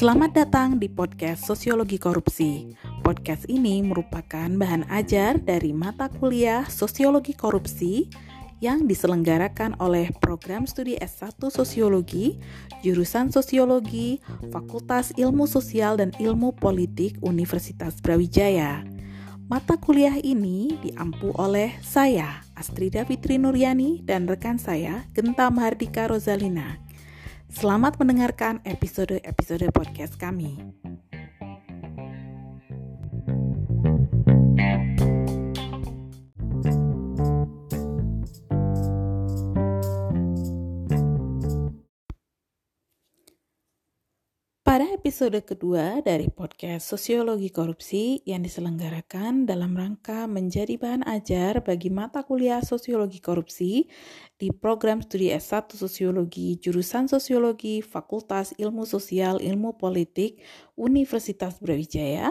Selamat datang di podcast Sosiologi Korupsi. Podcast ini merupakan bahan ajar dari mata kuliah Sosiologi Korupsi yang diselenggarakan oleh program studi S1 Sosiologi, jurusan Sosiologi, Fakultas Ilmu Sosial dan Ilmu Politik Universitas Brawijaya. Mata kuliah ini diampu oleh saya, Astrida Fitri Nuryani, dan rekan saya, Genta Mahardika Rozalina. Selamat mendengarkan episode-episode podcast kami. Pada episode kedua dari podcast Sosiologi Korupsi yang diselenggarakan dalam rangka menjadi bahan ajar bagi mata kuliah Sosiologi Korupsi di program studi S1 Sosiologi jurusan Sosiologi Fakultas Ilmu Sosial Ilmu Politik Universitas Brawijaya,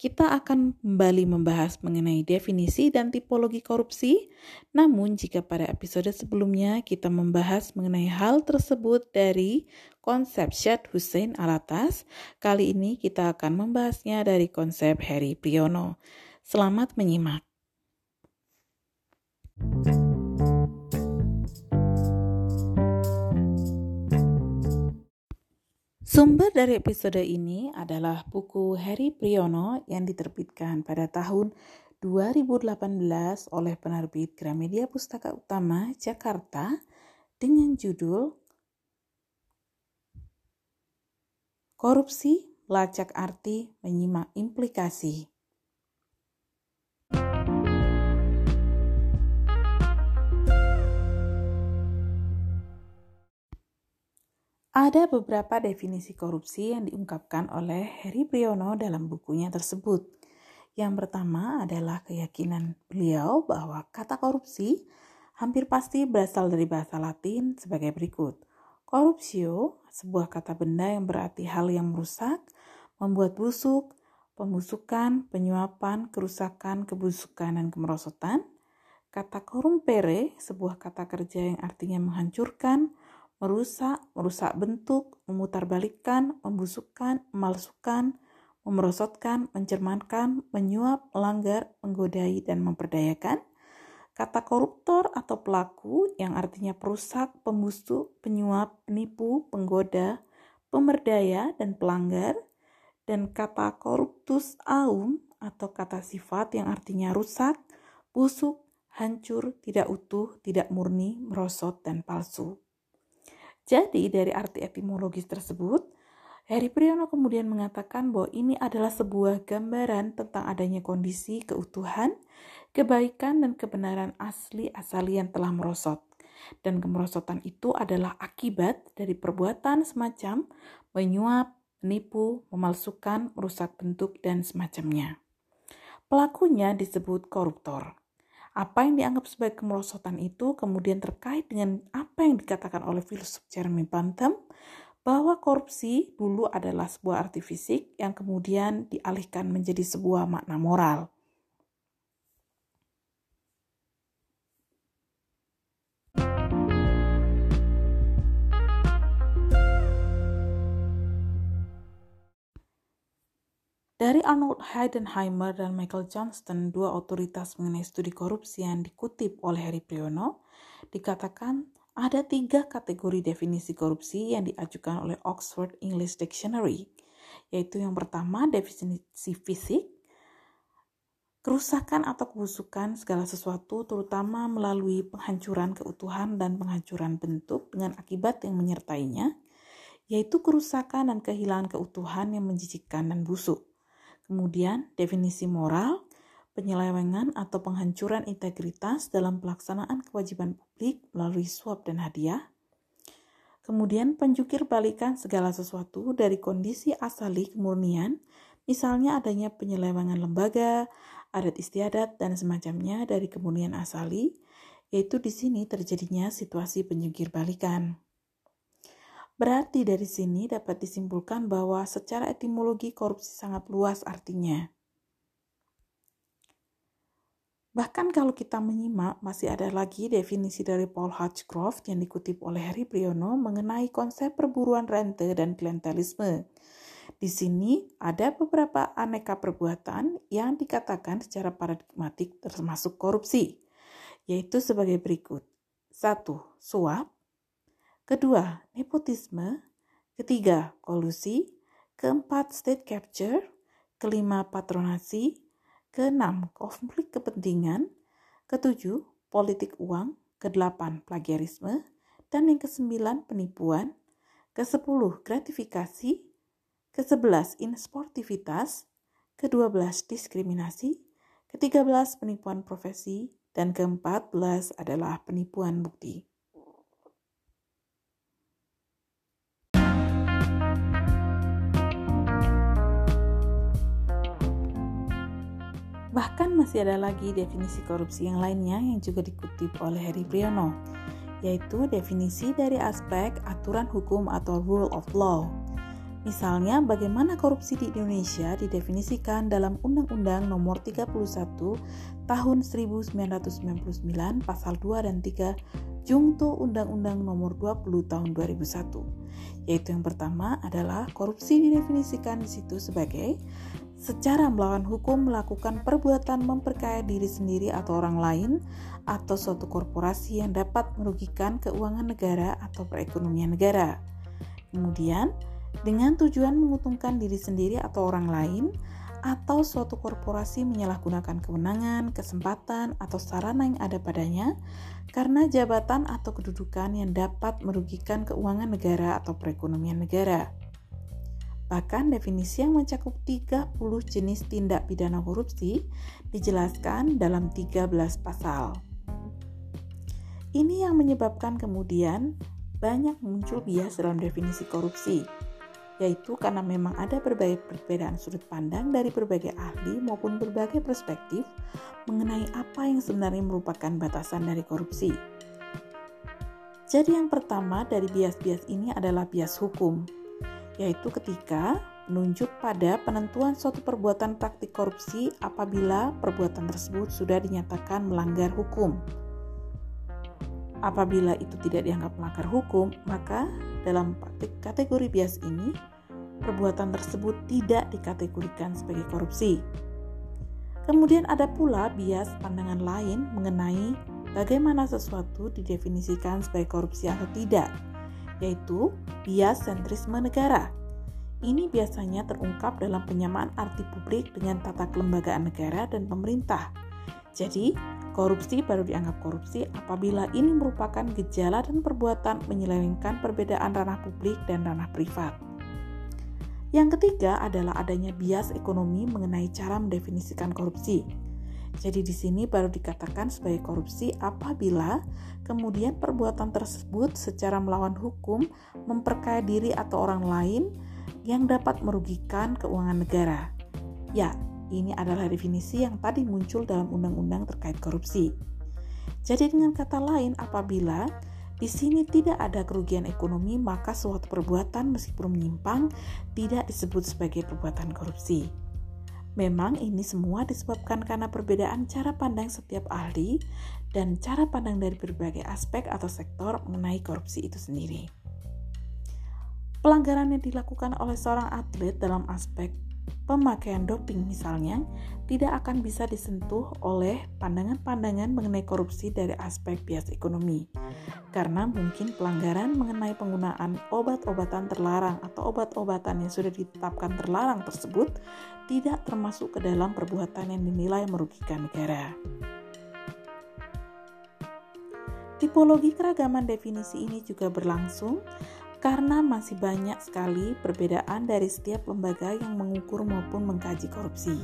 kita akan kembali membahas mengenai definisi dan tipologi korupsi. Namun jika pada episode sebelumnya kita membahas mengenai hal tersebut dari konsep Syed Hussein Alatas, kali ini kita akan membahasnya dari konsep Heri Priyono. Selamat menyimak. Sumber dari episode ini adalah buku Heri Priyono yang diterbitkan pada tahun 2018 oleh penerbit Gramedia Pustaka Utama Jakarta dengan judul Korupsi, lacak arti, menyimak implikasi. Ada beberapa definisi korupsi yang diungkapkan oleh Heri Priyono dalam bukunya tersebut. Yang pertama adalah keyakinan beliau bahwa kata korupsi hampir pasti berasal dari bahasa Latin sebagai berikut – Korupsio, sebuah kata benda yang berarti hal yang merusak, membuat busuk, pembusukan, penyuapan, kerusakan, kebusukan, dan kemerosotan. Kata korumpere, sebuah kata kerja yang artinya menghancurkan, merusak, merusak bentuk, memutarbalikkan, membusukkan, memalsukan, memerosotkan, mencermankan, menyuap, melanggar, menggodai, dan memperdayakan. Kata koruptor atau pelaku yang artinya perusak, pembusuk, penyuap, penipu, penggoda, pemerdaya, dan pelanggar. Dan kata koruptus aum atau kata sifat yang artinya rusak, busuk, hancur, tidak utuh, tidak murni, merosot, dan palsu. Jadi dari arti etimologis tersebut, Heri Priyono kemudian mengatakan bahwa ini adalah sebuah gambaran tentang adanya kondisi keutuhan kebaikan dan kebenaran asli asali yang telah merosot. Dan kemerosotan itu adalah akibat dari perbuatan semacam menyuap, menipu, memalsukan, merusak bentuk, dan semacamnya. Pelakunya disebut koruptor. Apa yang dianggap sebagai kemerosotan itu kemudian terkait dengan apa yang dikatakan oleh filsuf Jeremy Bentham bahwa korupsi dulu adalah sebuah arti fisik yang kemudian dialihkan menjadi sebuah makna moral. Dari Arnold Heidenheimer dan Michael Johnston, dua otoritas mengenai studi korupsi yang dikutip oleh Heri Priyono, dikatakan ada tiga kategori definisi korupsi yang diajukan oleh Oxford English Dictionary, yaitu yang pertama definisi fisik, kerusakan atau kebusukan segala sesuatu terutama melalui penghancuran keutuhan dan penghancuran bentuk dengan akibat yang menyertainya, yaitu kerusakan dan kehilangan keutuhan yang menjijikkan dan busuk. Kemudian, definisi moral, penyelewengan atau penghancuran integritas dalam pelaksanaan kewajiban publik melalui suap dan hadiah. Kemudian, penjukir balikan segala sesuatu dari kondisi asali kemurnian, misalnya adanya penyelewengan lembaga, adat istiadat, dan semacamnya dari kemurnian asali, yaitu di sini terjadinya situasi penjungkir balikan. Berarti dari sini dapat disimpulkan bahwa secara etimologi korupsi sangat luas artinya. Bahkan kalau kita menyimak, masih ada lagi definisi dari Paul Hutchcroft yang dikutip oleh Harry Priyono mengenai konsep perburuan rente dan klientelisme. Di sini ada beberapa aneka perbuatan yang dikatakan secara paradigmatik termasuk korupsi, yaitu sebagai berikut. Satu, suap. Kedua, nepotisme. Ketiga, kolusi. Keempat, state capture. Kelima, patronasi Keenam, konflik kepentingan. Ketujuh, politik uang. Kedelapan, plagiarisme. Dan yang kesembilan, penipuan. Kesepuluh, gratifikasi. Kesebelas, insportivitas. Kedua belas, diskriminasi. Ketiga belas, penipuan profesi. Dan keempat belas adalah penipuan bukti. Bahkan masih ada lagi definisi korupsi yang lainnya yang juga dikutip oleh Heri Priyono, yaitu definisi dari aspek aturan hukum atau rule of law. Misalnya, bagaimana korupsi di Indonesia didefinisikan dalam Undang-Undang Nomor 31 Tahun 1999 Pasal 2 dan 3 Jungto Undang-Undang Nomor 20 Tahun 2001. Yaitu yang pertama adalah korupsi didefinisikan di situ sebagai secara melawan hukum melakukan perbuatan memperkaya diri sendiri atau orang lain atau suatu korporasi yang dapat merugikan keuangan negara atau perekonomian negara. Kemudian, dengan tujuan menguntungkan diri sendiri atau orang lain atau suatu korporasi menyalahgunakan kewenangan, kesempatan, atau sarana yang ada padanya karena jabatan atau kedudukan yang dapat merugikan keuangan negara atau perekonomian negara. Bahkan definisi yang mencakup 30 jenis tindak pidana korupsi dijelaskan dalam 13 pasal. Ini yang menyebabkan kemudian banyak muncul bias dalam definisi korupsi, yaitu karena memang ada berbagai perbedaan sudut pandang dari berbagai ahli maupun berbagai perspektif mengenai apa yang sebenarnya merupakan batasan dari korupsi. Jadi yang pertama dari bias-bias ini adalah bias hukum yaitu ketika menunjuk pada penentuan suatu perbuatan praktik korupsi apabila perbuatan tersebut sudah dinyatakan melanggar hukum. Apabila itu tidak dianggap melanggar hukum, maka dalam kategori bias ini, perbuatan tersebut tidak dikategorikan sebagai korupsi. Kemudian ada pula bias pandangan lain mengenai bagaimana sesuatu didefinisikan sebagai korupsi atau tidak yaitu bias sentrisme negara. Ini biasanya terungkap dalam penyamaan arti publik dengan tata kelembagaan negara dan pemerintah. Jadi, korupsi baru dianggap korupsi apabila ini merupakan gejala dan perbuatan menyelewengkan perbedaan ranah publik dan ranah privat. Yang ketiga adalah adanya bias ekonomi mengenai cara mendefinisikan korupsi. Jadi di sini baru dikatakan sebagai korupsi apabila kemudian perbuatan tersebut secara melawan hukum memperkaya diri atau orang lain yang dapat merugikan keuangan negara. Ya, ini adalah definisi yang tadi muncul dalam undang-undang terkait korupsi. Jadi dengan kata lain, apabila di sini tidak ada kerugian ekonomi, maka suatu perbuatan meskipun menyimpang tidak disebut sebagai perbuatan korupsi. Memang ini semua disebabkan karena perbedaan cara pandang setiap ahli dan cara pandang dari berbagai aspek atau sektor mengenai korupsi itu sendiri. Pelanggaran yang dilakukan oleh seorang atlet dalam aspek pemakaian doping misalnya tidak akan bisa disentuh oleh pandangan-pandangan mengenai korupsi dari aspek bias ekonomi. Karena mungkin pelanggaran mengenai penggunaan obat-obatan terlarang atau obat-obatan yang sudah ditetapkan terlarang tersebut tidak termasuk ke dalam perbuatan yang dinilai merugikan negara. Tipologi keragaman definisi ini juga berlangsung karena masih banyak sekali perbedaan dari setiap lembaga yang mengukur maupun mengkaji korupsi.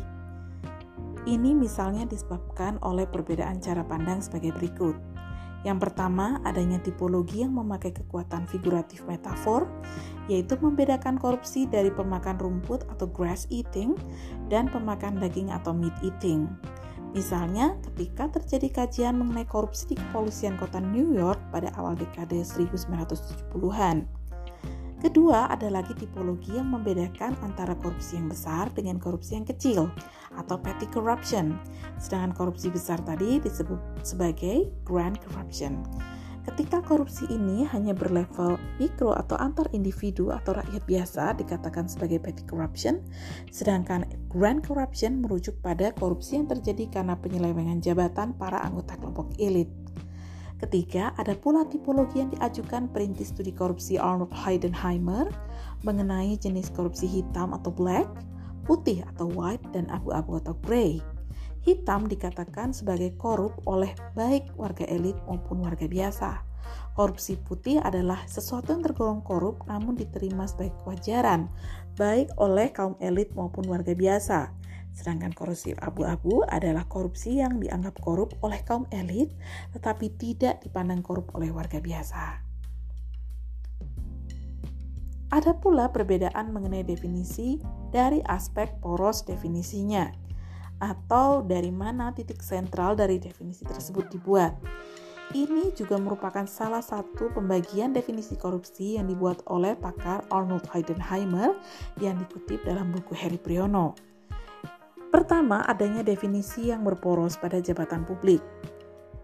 Ini misalnya disebabkan oleh perbedaan cara pandang sebagai berikut. Yang pertama, adanya tipologi yang memakai kekuatan figuratif metafor, yaitu membedakan korupsi dari pemakan rumput atau grass eating dan pemakan daging atau meat eating. Misalnya, ketika terjadi kajian mengenai korupsi di kepolisian kota New York pada awal dekade 1970-an. Kedua, ada lagi tipologi yang membedakan antara korupsi yang besar dengan korupsi yang kecil atau petty corruption. Sedangkan korupsi besar tadi disebut sebagai grand corruption. Ketika korupsi ini hanya berlevel mikro atau antar individu atau rakyat biasa dikatakan sebagai petty corruption, sedangkan grand corruption merujuk pada korupsi yang terjadi karena penyelewengan jabatan para anggota kelompok elit. Ketiga, ada pula tipologi yang diajukan perintis studi korupsi Arnold Heidenheimer mengenai jenis korupsi hitam atau black, putih atau white, dan abu-abu atau gray. Hitam dikatakan sebagai korup oleh baik warga elit maupun warga biasa. Korupsi putih adalah sesuatu yang tergolong korup namun diterima sebagai kewajaran, baik oleh kaum elit maupun warga biasa. Sedangkan korupsi abu-abu adalah korupsi yang dianggap korup oleh kaum elit tetapi tidak dipandang korup oleh warga biasa. Ada pula perbedaan mengenai definisi dari aspek poros definisinya atau dari mana titik sentral dari definisi tersebut dibuat. Ini juga merupakan salah satu pembagian definisi korupsi yang dibuat oleh pakar Arnold Heidenheimer yang dikutip dalam buku Heri Priyono. Pertama, adanya definisi yang berporos pada jabatan publik.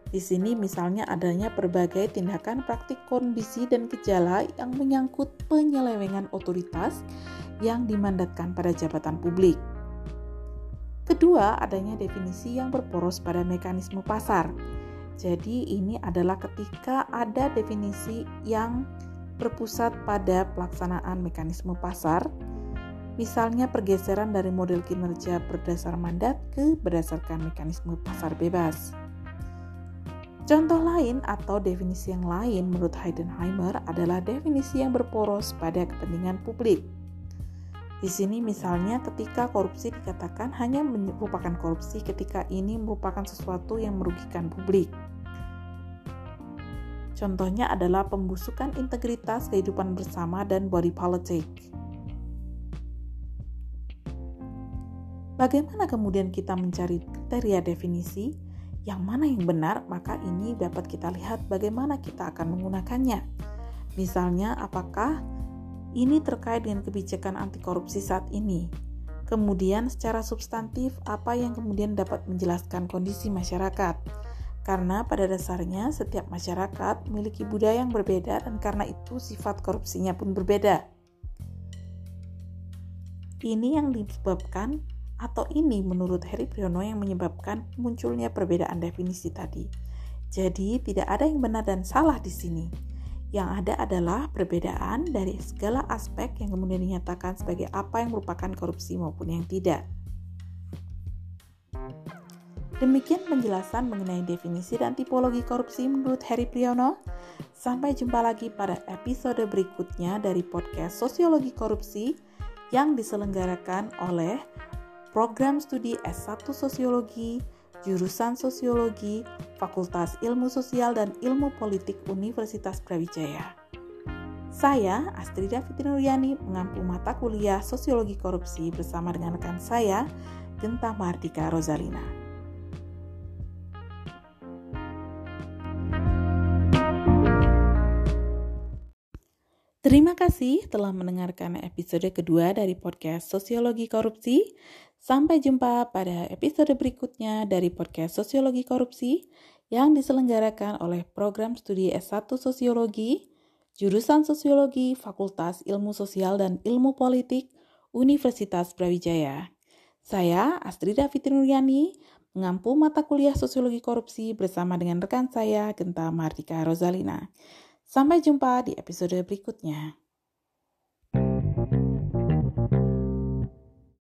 Di sini misalnya adanya berbagai tindakan praktik kondisi dan gejala yang menyangkut penyelewengan otoritas yang dimandatkan pada jabatan publik. Kedua, adanya definisi yang berporos pada mekanisme pasar. Jadi ini adalah ketika ada definisi yang berpusat pada pelaksanaan mekanisme pasar Misalnya pergeseran dari model kinerja berdasar mandat ke berdasarkan mekanisme pasar bebas. Contoh lain atau definisi yang lain menurut Heidenheimer adalah definisi yang berporos pada kepentingan publik. Di sini misalnya ketika korupsi dikatakan hanya merupakan korupsi ketika ini merupakan sesuatu yang merugikan publik. Contohnya adalah pembusukan integritas kehidupan bersama dan body politic. Bagaimana kemudian kita mencari kriteria definisi? Yang mana yang benar, maka ini dapat kita lihat bagaimana kita akan menggunakannya. Misalnya, apakah ini terkait dengan kebijakan anti korupsi saat ini? Kemudian, secara substantif, apa yang kemudian dapat menjelaskan kondisi masyarakat? Karena pada dasarnya setiap masyarakat memiliki budaya yang berbeda dan karena itu sifat korupsinya pun berbeda. Ini yang disebabkan atau ini menurut Heri Priyono yang menyebabkan munculnya perbedaan definisi tadi. Jadi tidak ada yang benar dan salah di sini. Yang ada adalah perbedaan dari segala aspek yang kemudian dinyatakan sebagai apa yang merupakan korupsi maupun yang tidak. Demikian penjelasan mengenai definisi dan tipologi korupsi menurut Heri Priyono. Sampai jumpa lagi pada episode berikutnya dari podcast Sosiologi Korupsi yang diselenggarakan oleh program studi S1 Sosiologi, jurusan Sosiologi, Fakultas Ilmu Sosial dan Ilmu Politik Universitas Brawijaya. Saya, Astrida Fitrinuriani, mengampu mata kuliah Sosiologi Korupsi bersama dengan rekan saya, Genta Mardika Rosalina. Terima kasih telah mendengarkan episode kedua dari podcast Sosiologi Korupsi. Sampai jumpa pada episode berikutnya dari podcast Sosiologi Korupsi yang diselenggarakan oleh program studi S1 Sosiologi, jurusan Sosiologi, Fakultas Ilmu Sosial dan Ilmu Politik, Universitas Brawijaya. Saya, Astrida Fitrinuriani, mengampu mata kuliah Sosiologi Korupsi bersama dengan rekan saya, Genta Martika Rosalina. Sampai jumpa di episode berikutnya.